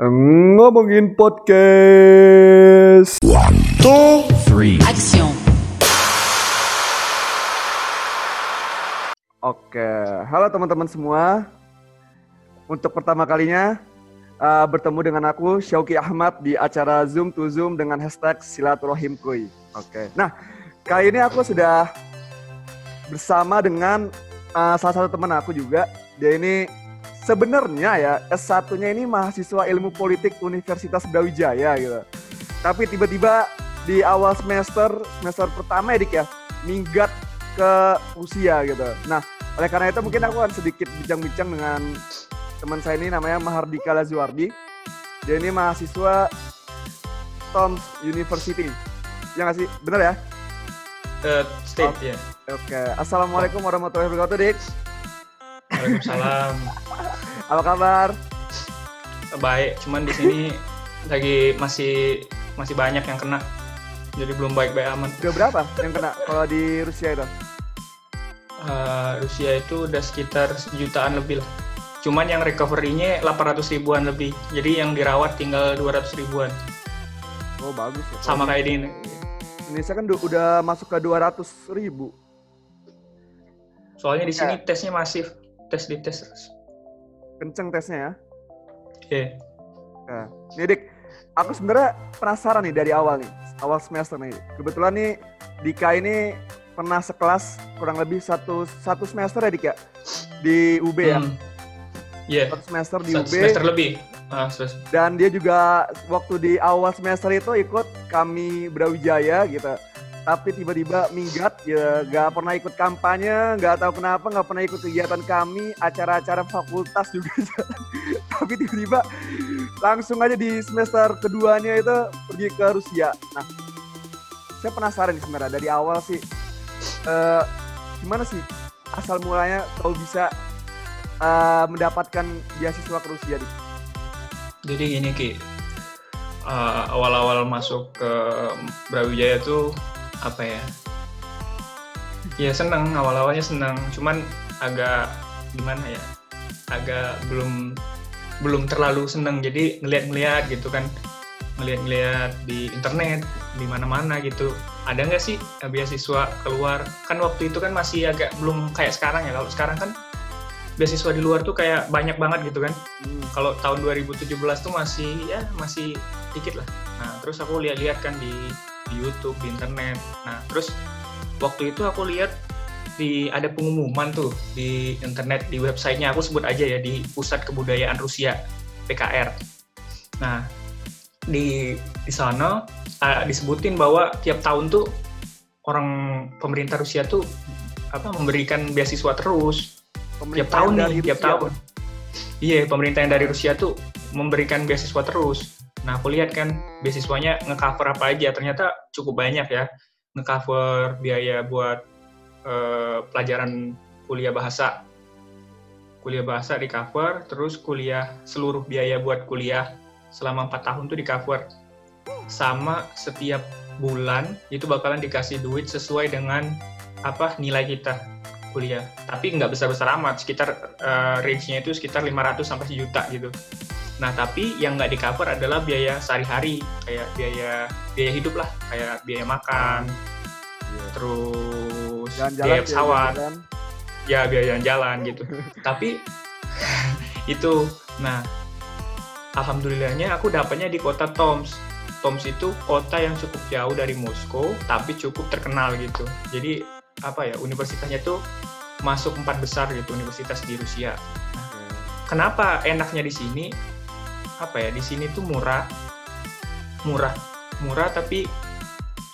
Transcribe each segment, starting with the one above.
Ngomongin podcast. two, three, Action. Oke, halo teman-teman semua. Untuk pertama kalinya uh, bertemu dengan aku Syauki Ahmad di acara Zoom to Zoom dengan hashtag Silaturahim Kuy. Oke, nah kali ini aku sudah bersama dengan uh, salah satu teman aku juga. Dia ini sebenarnya ya S1-nya ini mahasiswa ilmu politik Universitas Brawijaya gitu. Tapi tiba-tiba di awal semester semester pertama ya Dik ya, minggat ke Rusia gitu. Nah, oleh karena itu mungkin aku akan sedikit bincang-bincang dengan teman saya ini namanya Mahardika Lazuardi. Dia ini mahasiswa Tom's University. Ya nggak sih? Bener ya? uh, state ya. Oke. Assalamualaikum warahmatullahi wabarakatuh, Dik. Waalaikumsalam. Apa kabar? Baik, cuman di sini lagi masih masih banyak yang kena. Jadi belum baik-baik aman. Udah berapa yang kena kalau di Rusia itu? Uh, Rusia itu udah sekitar jutaan lebih lah. Cuman yang recovery-nya 800 ribuan lebih. Jadi yang dirawat tinggal 200 ribuan. Oh, bagus ya. Sama kayak di Indonesia kan udah masuk ke 200 ribu. Soalnya di sini tesnya masif. Tes di tes terus. Kenceng tesnya ya. Oke. Nah, nih Dik, aku sebenarnya penasaran nih dari awal nih, awal semester nih. Kebetulan nih Dika ini pernah sekelas kurang lebih satu satu semester ya Dik ya di UB ya, Hmm. Iya. satu semester di Satu UB. semester lebih. Ah. Dan dia juga waktu di awal semester itu ikut kami Brawijaya gitu. Tapi tiba-tiba minggat, ya gak pernah ikut kampanye, gak tahu kenapa, gak pernah ikut kegiatan kami, acara-acara fakultas juga. Tapi tiba-tiba langsung aja di semester keduanya itu pergi ke Rusia. Nah, saya penasaran nih sebenarnya dari awal sih, eh, gimana sih asal mulanya kau bisa eh, mendapatkan beasiswa ke Rusia? Dik? Jadi gini Ki, Uh, awal-awal masuk ke Brawijaya tuh apa ya? Ya seneng, awal-awalnya seneng. Cuman agak gimana ya? Agak belum belum terlalu seneng. Jadi ngeliat-ngeliat gitu kan, ngeliat-ngeliat di internet, di mana-mana gitu. Ada nggak sih eh, beasiswa keluar? Kan waktu itu kan masih agak belum kayak sekarang ya. Kalau sekarang kan beasiswa di luar tuh kayak banyak banget gitu kan Hmm. kalau tahun 2017 tuh masih ya masih dikit lah. Nah terus aku lihat-lihat kan di, di YouTube, di internet. Nah terus waktu itu aku lihat di ada pengumuman tuh di internet di websitenya aku sebut aja ya di Pusat Kebudayaan Rusia PKR. Nah di di sana ah, disebutin bahwa tiap tahun tuh orang pemerintah Rusia tuh apa memberikan beasiswa terus tiap Pemerintah tahun yang nih, tiap Rusia. tahun. Iya, pemerintah yang dari Rusia tuh memberikan beasiswa terus. Nah, aku lihat kan beasiswanya ngecover apa aja. Ternyata cukup banyak ya. Ngecover biaya buat eh, pelajaran kuliah bahasa. Kuliah bahasa di cover, terus kuliah seluruh biaya buat kuliah selama 4 tahun tuh di cover. Sama setiap bulan itu bakalan dikasih duit sesuai dengan apa nilai kita kuliah. Tapi nggak besar-besar amat, sekitar eh, range-nya itu sekitar 500 sampai sejuta gitu. Nah, tapi yang nggak di-cover adalah biaya sehari-hari, kayak biaya biaya hidup lah, kayak biaya makan, Iya. terus Jalan-jalan, biaya pesawat, jalan-jalan. ya biaya jalan-jalan gitu. tapi itu, nah, alhamdulillahnya aku dapatnya di kota Toms. Toms itu kota yang cukup jauh dari Moskow, tapi cukup terkenal gitu. Jadi apa ya universitasnya tuh masuk empat besar gitu universitas di Rusia. Kenapa enaknya di sini? Apa ya di sini tuh murah, murah, murah tapi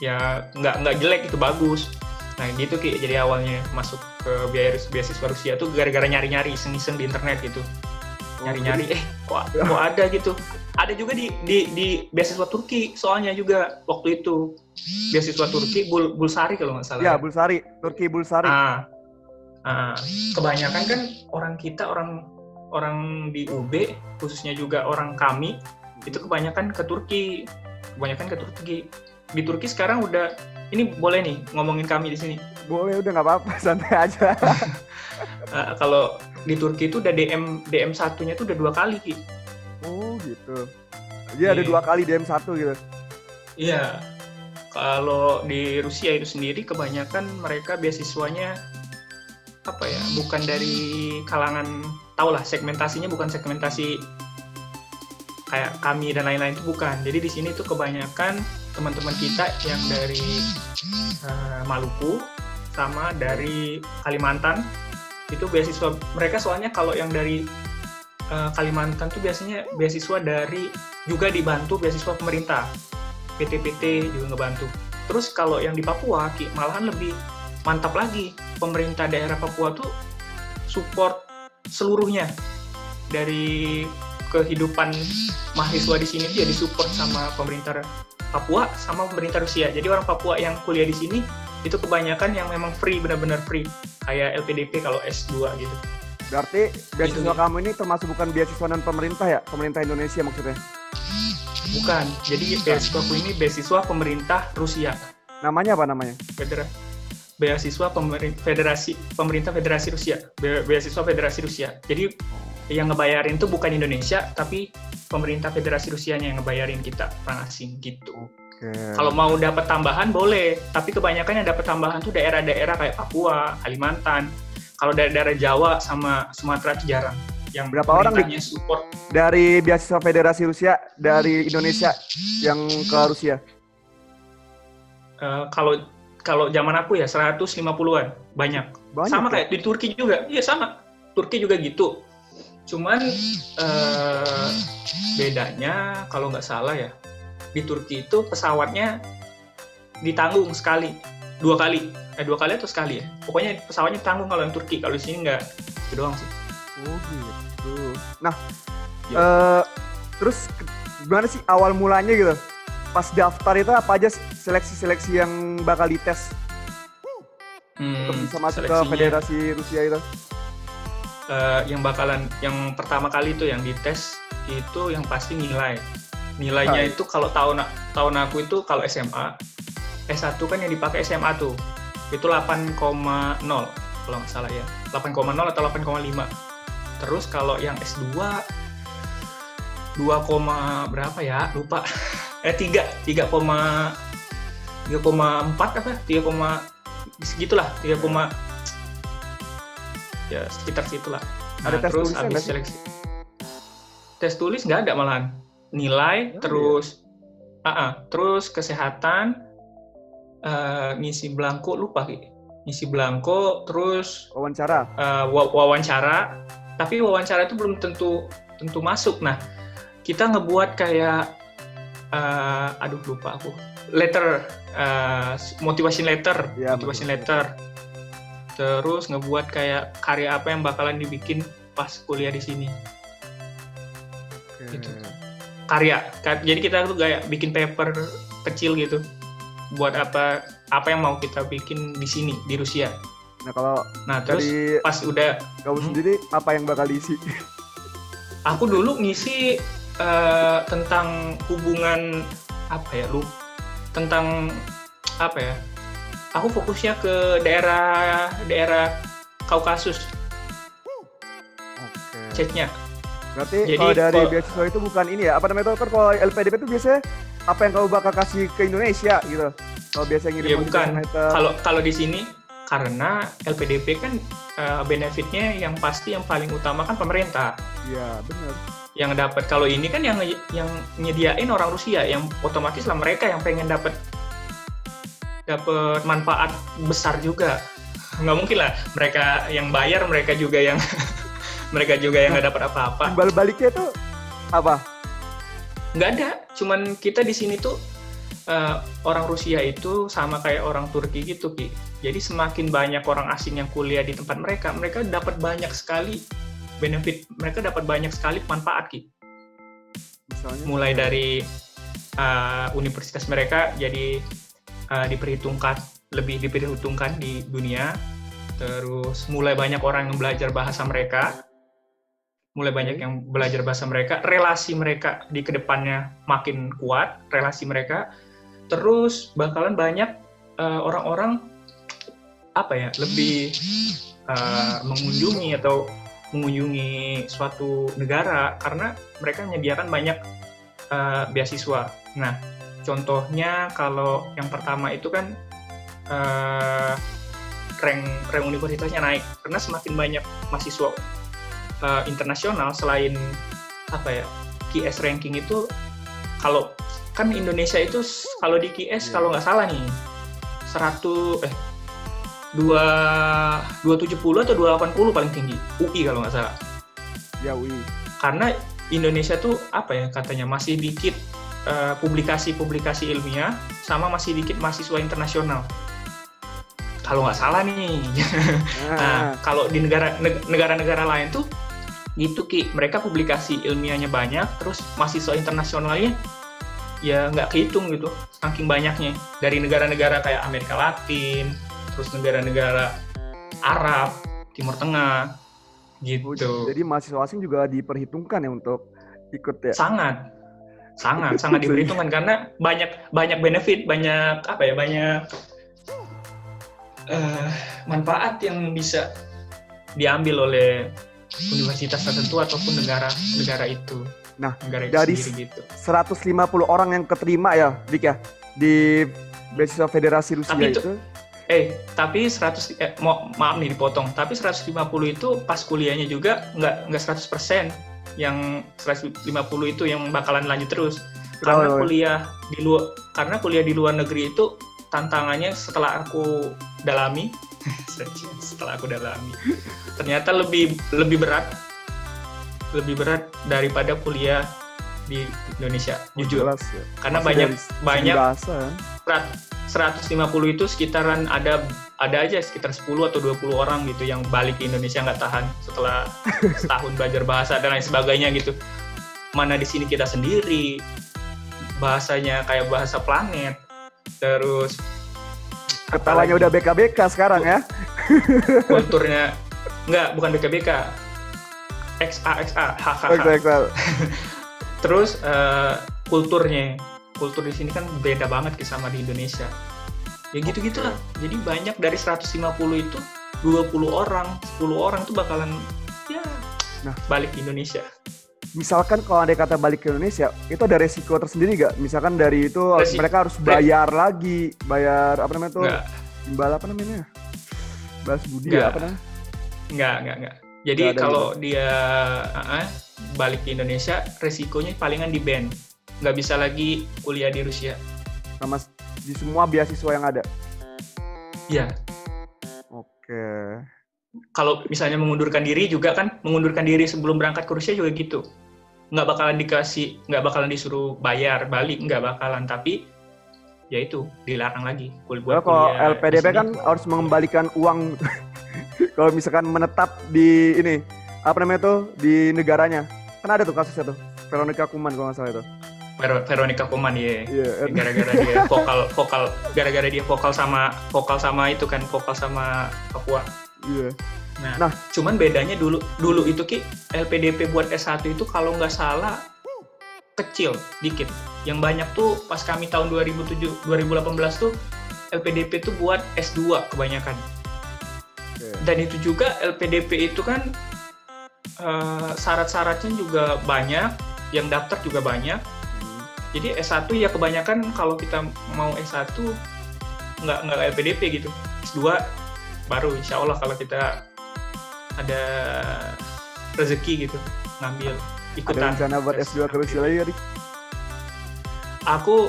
ya nggak nggak jelek itu bagus. Nah gitu Ki, jadi awalnya masuk ke biaya beasiswa Rusia tuh gara-gara nyari-nyari iseng-iseng di internet gitu. Oh, Nyari-nyari, eh kok, kok ada gitu. Ada juga di, di, di beasiswa Turki soalnya juga waktu itu. Beasiswa Turki, Bul, Bulsari kalau nggak salah. Ya, Bulsari, Turki Bulsari. Ah, ah, kebanyakan kan orang kita orang orang di UB khususnya juga orang kami itu kebanyakan ke Turki, kebanyakan ke Turki. Di Turki sekarang udah ini boleh nih ngomongin kami di sini. Boleh udah nggak apa-apa, santai aja. Ah, kalau di Turki itu udah DM DM satunya tuh udah dua kali Ki. Oh gitu. Dia ada Iya. dua kali DM satu gitu. Iya. Kalau di Rusia itu sendiri kebanyakan mereka beasiswanya apa ya? Bukan dari kalangan tau lah segmentasinya bukan segmentasi kayak kami dan lain-lain itu bukan. Jadi di sini tuh kebanyakan teman-teman kita yang dari eh, Maluku sama dari Kalimantan itu beasiswa mereka soalnya kalau yang dari eh, Kalimantan tuh biasanya beasiswa dari juga dibantu beasiswa pemerintah PT-PT juga ngebantu. Terus kalau yang di Papua, malahan lebih mantap lagi. Pemerintah daerah Papua tuh support seluruhnya dari kehidupan mahasiswa di sini dia disupport sama pemerintah Papua sama pemerintah Rusia. Jadi orang Papua yang kuliah di sini itu kebanyakan yang memang free benar-benar free kayak LPDP kalau S2 gitu. Berarti beasiswa Gitu. kamu ini termasuk bukan beasiswa non pemerintah ya? Pemerintah Indonesia maksudnya. Bukan. Jadi beasiswaku ini beasiswa pemerintah Rusia. Namanya apa namanya? Federa beasiswa pemerin, federasi pemerintah federasi Rusia. Be- beasiswa federasi Rusia. Jadi yang ngebayarin tuh bukan Indonesia tapi pemerintah federasi Rusianya yang ngebayarin kita orang asing gitu kalau mau dapat tambahan boleh. Tapi kebanyakan yang dapat tambahan tuh daerah-daerah kayak Papua Kalimantan. Kalau daerah-daerah Jawa sama Sumatera itu jarang. Yang Berapa orang di- support. dari beasiswa Federasi Rusia dari Indonesia yang ke Rusia. eh, kalau kalau zaman aku ya 150-an banyak Banyak. sama ya? kayak di Turki juga iya sama Turki juga gitu cuman eh, bedanya kalau nggak salah ya di Turki itu pesawatnya ditanggung sekali dua kali eh dua kali atau sekali ya pokoknya pesawatnya tanggung kalau yang Turki kalau di sini nggak itu doang sih Oh gitu. Nah, Ya. eh, terus gimana sih awal mulanya gitu? Pas daftar itu apa aja seleksi-seleksi yang bakal dites? Untuk Hmm, bisa masuk ke Federasi Rusia itu? eh, yang bakalan yang pertama kali itu yang dites itu yang pasti nilai. Nilainya itu kalau tahun tahun aku itu kalau SMA S1 kan yang dipakai SMA tuh itu 8,0 kalau nggak salah ya. 8,0 atau 8,5 terus kalau yang S2 2, berapa ya? Lupa eh 3 3, 3,4 apa? 3, segitulah 3, ya sekitar situlah. Ada tes terus habis seleksi. Tes tulis nggak ada malahan. Nilai Oh, terus ah ah, terus kesehatan eh, ngisi belangko lupa Ki. ngisi belangko terus Wawancara. wa- wawancara. Tapi wawancara itu belum tentu tentu masuk. Nah kita ngebuat kayak eh, aduh lupa aku letter eh, motivation letter Iya, motivation betul. letter terus ngebuat kayak karya apa yang bakalan dibikin pas kuliah di sini. Gitu. karya Ka- jadi kita tuh kayak bikin paper kecil gitu buat apa apa yang mau kita bikin di sini di Rusia Nah kalau nah terus dari pas udah kamu Hmm. sendiri apa yang bakal diisi? aku dulu ngisi eh, tentang hubungan apa ya lu tentang apa ya aku fokusnya ke daerah daerah Kaukasus Oke. chatnya Berarti Jadi kalau dari kalau- beasiswa itu bukan ini ya? Apa namanya itu kan kalau LPDP itu biasanya apa yang kamu bakal kasih ke Indonesia gitu? Kalau biasanya ngirim motivation bukan. kalau kalau di sini karena LPDP kan eh, benefitnya yang pasti yang paling utama kan pemerintah Iya benar. Yang dapat kalau ini kan yang yang nyediain orang Rusia yang otomatis lah mereka yang pengen dapat dapat manfaat besar juga. Nggak mungkin lah mereka yang bayar mereka juga yang mereka juga yang nggak dapat apa-apa. Timbal baliknya itu apa? nggak ada. Cuman kita di sini tuh eh, orang Rusia itu sama kayak orang Turki gitu ki. Jadi semakin banyak orang asing yang kuliah di tempat mereka mereka dapat banyak sekali benefit mereka dapat banyak sekali manfaat ki. Misalnya? mulai dari uh, universitas mereka jadi uh, diperhitungkan lebih diperhitungkan di dunia. Terus mulai banyak orang yang belajar bahasa mereka. Mulai banyak yang belajar bahasa mereka. Relasi mereka di ke depannya makin kuat relasi mereka. Terus bakalan banyak uh, orang-orang apa ya lebih uh, mengunjungi atau mengunjungi suatu negara karena mereka menyediakan banyak uh, beasiswa. Nah, contohnya kalau yang pertama itu kan uh, rank rank universitasnya naik karena semakin banyak mahasiswa uh, internasional selain apa ya QS ranking itu kalau kan Indonesia itu kalau di QS kalau nggak salah nih 100 eh dua dua tujuh puluh atau dua delapan puluh paling tinggi UI kalau nggak salah. Ya UI karena Indonesia tuh apa ya katanya masih dikit publikasi-publikasi uh, ilmiah sama masih dikit mahasiswa internasional. Kalau nggak salah nih. Nah, nah kalau di negara negara-negara lain tuh gitu ki. Mereka publikasi ilmiahnya banyak terus mahasiswa internasionalnya ya nggak kehitung gitu saking banyaknya. Dari negara-negara kayak Amerika Latin terus negara-negara Arab, Timur Tengah, gitu. Jadi mahasiswa asing juga diperhitungkan ya untuk ikut ya? Sangat, sangat, sangat diperhitungkan karena banyak banyak benefit, banyak apa ya, banyak uh, manfaat yang bisa diambil oleh universitas tertentu ataupun negara negara itu. Nah, negara itu dari sendiri, gitu. 150 orang yang keterima ya, Dik ya, di beasiswa Federasi Rusia Tapi itu, itu eh tapi 100 eh, mo, maaf nih dipotong. Tapi 150 itu pas kuliahnya juga nggak nggak 100% yang 150 itu yang bakalan lanjut terus. Karena oh, kuliah di luar karena kuliah di luar negeri itu tantangannya setelah aku dalami. Setelah aku dalami. Ternyata lebih lebih berat. Lebih berat daripada kuliah di Indonesia. Jujur. Jelas, ya. karena Masih banyak banyak bahasa. 150 itu sekitaran ada ada aja sekitar 10 atau 20 orang gitu yang balik ke Indonesia nggak tahan setelah setahun belajar bahasa dan lain sebagainya gitu. Mana di sini kita sendiri bahasanya kayak bahasa planet. Terus ketawanya udah BKBK sekarang ya. Kulturnya nggak bukan BKBK. XA XA hahaha. Terus uh, kulturnya kultur di sini kan beda banget sama di Indonesia. Ya gitu gitulah jadi banyak dari 150 itu 20 orang 10 orang tuh bakalan ya nah. balik ke Indonesia. Misalkan kalau ada kata balik ke Indonesia itu ada resiko tersendiri gak misalkan dari itu Resi mereka harus bayar Re lagi bayar apa namanya tuh? Timbal apa namanya? Balas budi ya apa namanya? Enggak, enggak, enggak. Jadi kalau dia uh, uh, balik ke Indonesia, resikonya palingan di band nggak bisa lagi kuliah di Rusia. Sama di semua beasiswa yang ada? Iya. Oke. Kalau misalnya mengundurkan diri juga kan, mengundurkan diri sebelum berangkat ke Rusia juga gitu. Nggak bakalan dikasih, nggak bakalan disuruh bayar balik, nggak bakalan. Tapi ya itu dilarang lagi. Kul buat kalau LPDP kan harus mengembalikan uang kalau misalkan menetap di ini apa namanya tuh di negaranya kan ada tuh kasusnya tuh Veronica Kuman kalau nggak salah itu Veronica Koman ya. Yeah. Gara-gara dia vokal vokal gara-gara dia vokal sama vokal sama itu kan vokal sama Papua. Iya. Yeah. Nah, nah, cuman bedanya dulu dulu itu ki LPDP buat S1 itu kalau nggak salah kecil dikit. Yang banyak tuh pas kami tahun 2007 2018 tuh LPDP tuh buat S2 kebanyakan. Okay. Dan itu juga LPDP itu kan uh, syarat-syaratnya juga banyak, yang daftar juga banyak jadi S1 ya kebanyakan kalau kita mau S1 nggak nggak LPDP gitu. S2 baru insya Allah kalau kita ada rezeki gitu ngambil ikutan. ada rencana buat S2 ke Rusia lagi Rik? aku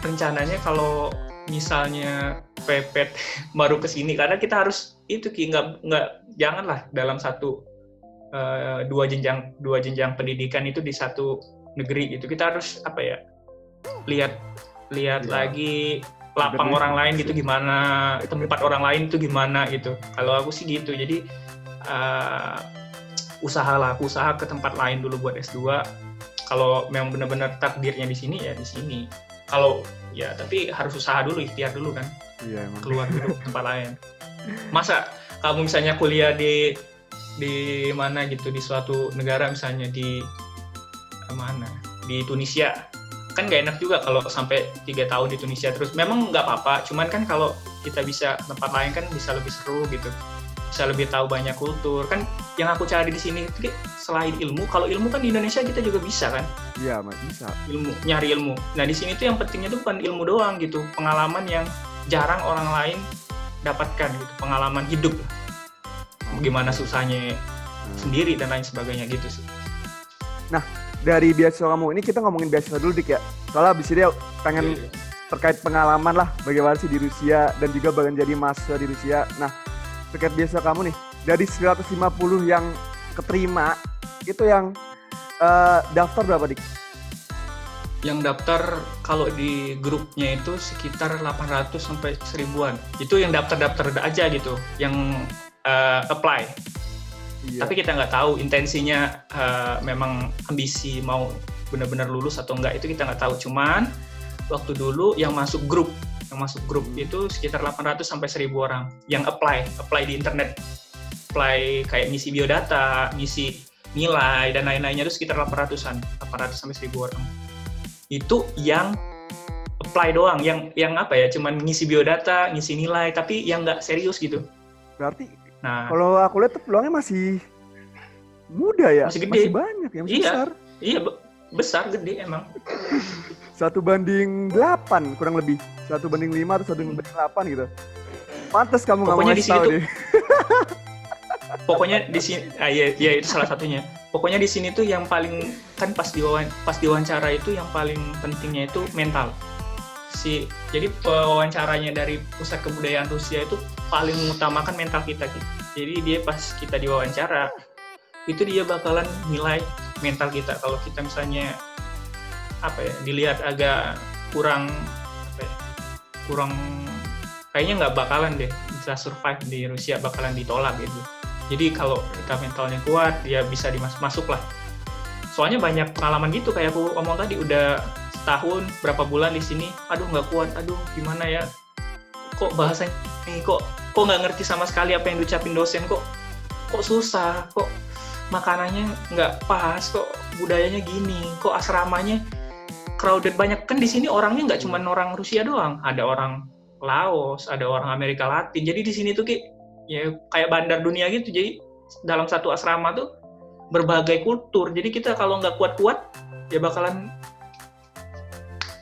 rencananya kalau misalnya pepet baru ke sini karena kita harus itu ki nggak nggak janganlah dalam satu uh, dua jenjang dua jenjang pendidikan itu di satu negeri gitu. Kita harus apa ya lihat lihat ya. lagi lapang orang lain gitu gimana tempat orang lain itu gimana gitu. Kalau aku sih gitu. Jadi uh, usahalah usaha ke tempat lain dulu buat S2 kalau memang benar-benar takdirnya di sini ya di sini. Kalau ya tapi harus usaha dulu ikhtiar dulu kan. Iya, keluar dulu ke tempat lain. Masa kamu misalnya kuliah di di mana gitu di suatu negara misalnya di ke mana? Di Tunisia. Kan gak enak juga kalau sampai tiga tahun di Tunisia terus. Memang nggak apa-apa cuman kan kalau kita bisa tempat lain kan bisa lebih seru gitu. Bisa lebih tahu banyak kultur. Kan yang aku cari di sini itu selain ilmu, kalau ilmu kan di Indonesia kita juga bisa kan, Iya, Mas, bisa. ilmu nyari ilmu. Nah di sini tuh yang pentingnya tuh bukan ilmu doang gitu, pengalaman yang jarang orang lain dapatkan gitu, pengalaman hidup, gimana susahnya Hmm. sendiri dan lain sebagainya gitu sih. Dari beasiswa kamu ini kita ngomongin beasiswa dulu dik ya. Soalnya abis ini pengen Iya, iya. terkait pengalaman lah bagaimana sih di Rusia dan juga bagian jadi mahasiswa di Rusia. Nah, terkait beasiswa kamu nih, dari 150 yang keterima, itu yang eh, daftar berapa dik? Yang daftar kalau di grupnya itu sekitar 800 sampai 1000-an. Itu yang daftar-daftar aja gitu, yang eh, apply. Iya. Tapi kita nggak tahu intensinya eh, memang ambisi mau benar-benar lulus atau enggak itu kita nggak tahu. Cuman waktu dulu yang masuk grup, yang masuk grup itu sekitar 800 sampai 1000 orang yang apply, apply di internet. Apply kayak ngisi biodata, ngisi nilai dan lain-lainnya itu sekitar 800-an, 800 sampai 1000 orang. Itu yang apply doang, yang yang apa ya, cuman ngisi biodata, ngisi nilai, tapi yang nggak serius gitu. Berarti Nah, kalau aku lihat tuh peluangnya masih muda ya, Masih gede. banyak ya, masih Iya. besar. iya be- besar gede emang. Satu banding 8 kurang lebih. Satu banding 5 atau satu banding 8 gitu. Pantes kamu nggak mau Pokoknya di ngasih sini tahu deh. pokoknya di sini ah iya, iya itu salah satunya pokoknya di sini tuh yang paling kan pas diwawancara pas diwawancara itu yang paling pentingnya itu mental si jadi pewawancaranya dari pusat kebudayaan Rusia itu paling mengutamakan mental kita gitu. jadi dia pas kita diwawancara itu dia bakalan nilai mental kita. Kalau kita misalnya apa ya dilihat agak kurang apa ya, kurang kayaknya nggak bakalan deh bisa survive di Rusia bakalan ditolak gitu. Jadi kalau kita mentalnya kuat ya bisa dimasuk masuk lah soalnya banyak pengalaman gitu kayak aku omong tadi udah setahun berapa bulan di sini aduh nggak kuat aduh gimana ya? Kok bahasanya nih kok kok nggak ngerti sama sekali apa yang diucapin dosen kok kok susah kok makanannya nggak pas kok budayanya gini kok asramanya crowded banyak. Kan di sini orangnya nggak cuma orang Rusia doang ada orang Laos ada orang Amerika Latin. Jadi di sini tuh kayak ya kayak bandar dunia gitu. Jadi dalam satu asrama tuh berbagai kultur. Jadi kita kalau nggak kuat-kuat ya bakalan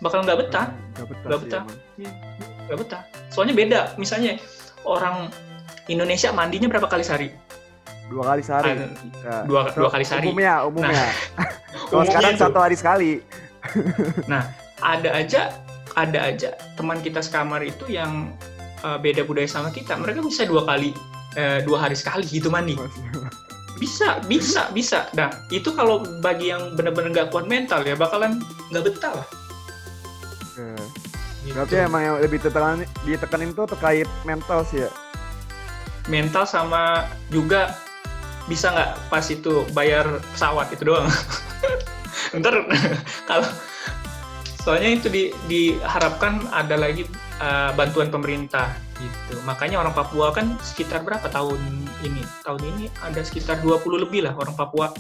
bakal nggak betah Nggak betah. Nggak betah. nggak betah soalnya beda misalnya orang Indonesia mandinya berapa kali sehari Dua kali sehari. Ada Ya. dua So, dua kali sehari Umumnya, umumnya. Kalau umumnya sekarang tuh. satu hari sekali. ada aja ada aja teman kita sekamar itu yang uh, beda budaya sama kita mereka bisa dua kali eh, dua hari sekali gitu mandi bisa bisa bisa nah itu kalau bagi yang benar-benar nggak kuat mental ya bakalan nggak betah lah. Gitu. Berarti emang yang lebih ditekanin, ditekanin tuh terkait mental sih ya. mental sama juga bisa nggak pas itu bayar pesawat itu doang ntar kalau soalnya itu di, diharapkan ada lagi uh, bantuan pemerintah gitu makanya orang Papua kan sekitar berapa tahun ini tahun ini ada sekitar 20 lebih lah orang Papua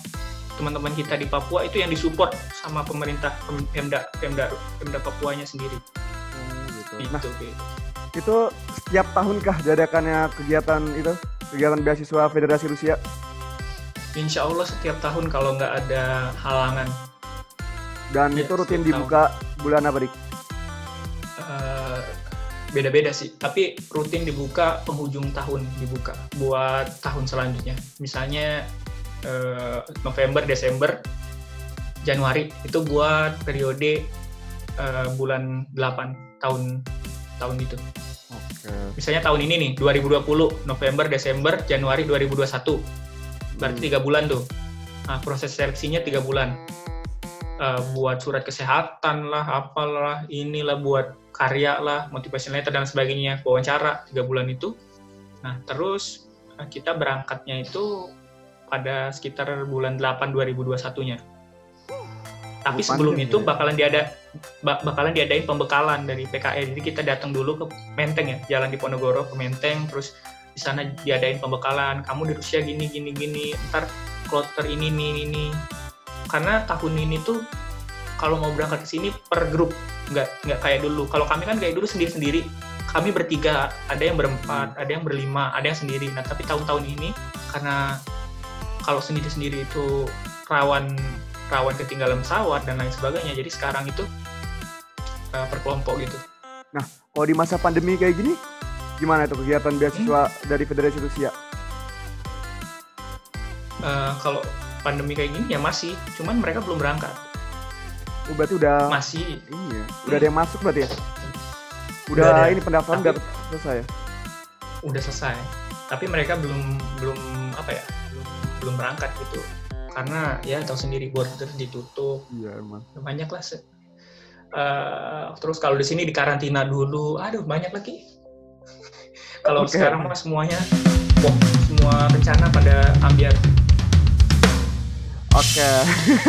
teman-teman kita di Papua itu yang disupport sama pemerintah Pem- Pemda Pemda Pemda Papuanya sendiri gitu. gitu, Nah, gitu. itu setiap tahunkah diadakannya kegiatan itu? Kegiatan beasiswa Federasi Rusia? Insya Allah setiap tahun kalau nggak ada halangan Dan Iya, itu rutin dibuka bulan apa, Dik? eh, beda-beda sih. Tapi rutin dibuka penghujung tahun dibuka buat tahun selanjutnya. Misalnya eh, November, Desember, Januari itu buat periode eh, bulan 8 tahun tahun itu. Oke. Misalnya tahun ini nih 2020 November, Desember, Januari 2021. Berarti Hmm. tiga bulan tuh. Nah, proses seleksinya tiga bulan. Eh, buat surat kesehatan lah, apalah, inilah buat karya lah, motivation letter dan sebagainya, wawancara tiga bulan itu. Nah, terus eh, kita berangkatnya itu pada sekitar bulan 8 2021-nya. Tapi sebelum itu ya. bakalan diada bak- bakalan diadain pembekalan dari PKE. Jadi kita datang dulu ke Menteng ya, jalan di Ponorogo ke Menteng, terus di sana diadain pembekalan. Kamu di Rusia gini gini gini, ntar kloter ini ini ini. Karena tahun ini tuh kalau mau berangkat ke sini per grup, nggak nggak kayak dulu. Kalau kami kan kayak dulu sendiri sendiri. Kami bertiga, ada yang berempat, ada yang berlima, ada yang sendiri. Nah tapi tahun-tahun ini karena kalau sendiri-sendiri itu rawan rawan ketinggalan pesawat dan lain sebagainya. Jadi sekarang itu uh, per kelompok gitu. Kalau di masa pandemi kayak gini, gimana tuh kegiatan beasiswa dari Federasi Rusia? Uh, kalau pandemi kayak gini ya masih, cuman mereka belum berangkat. Oh, berarti udah Masih. Iya, udah ada yang masuk berarti ya? Udah, Udah ada. ini pendaftaran udah selesai ya? udah selesai tapi mereka belum belum apa ya belum belum berangkat gitu karena ya tahu sendiri border ditutup Iya emang. banyak lah se- Eh, terus kalau di sini dikarantina dulu aduh banyak lagi kalau Oke. sekarang mah semuanya wah, semua rencana pada ambiar Oke.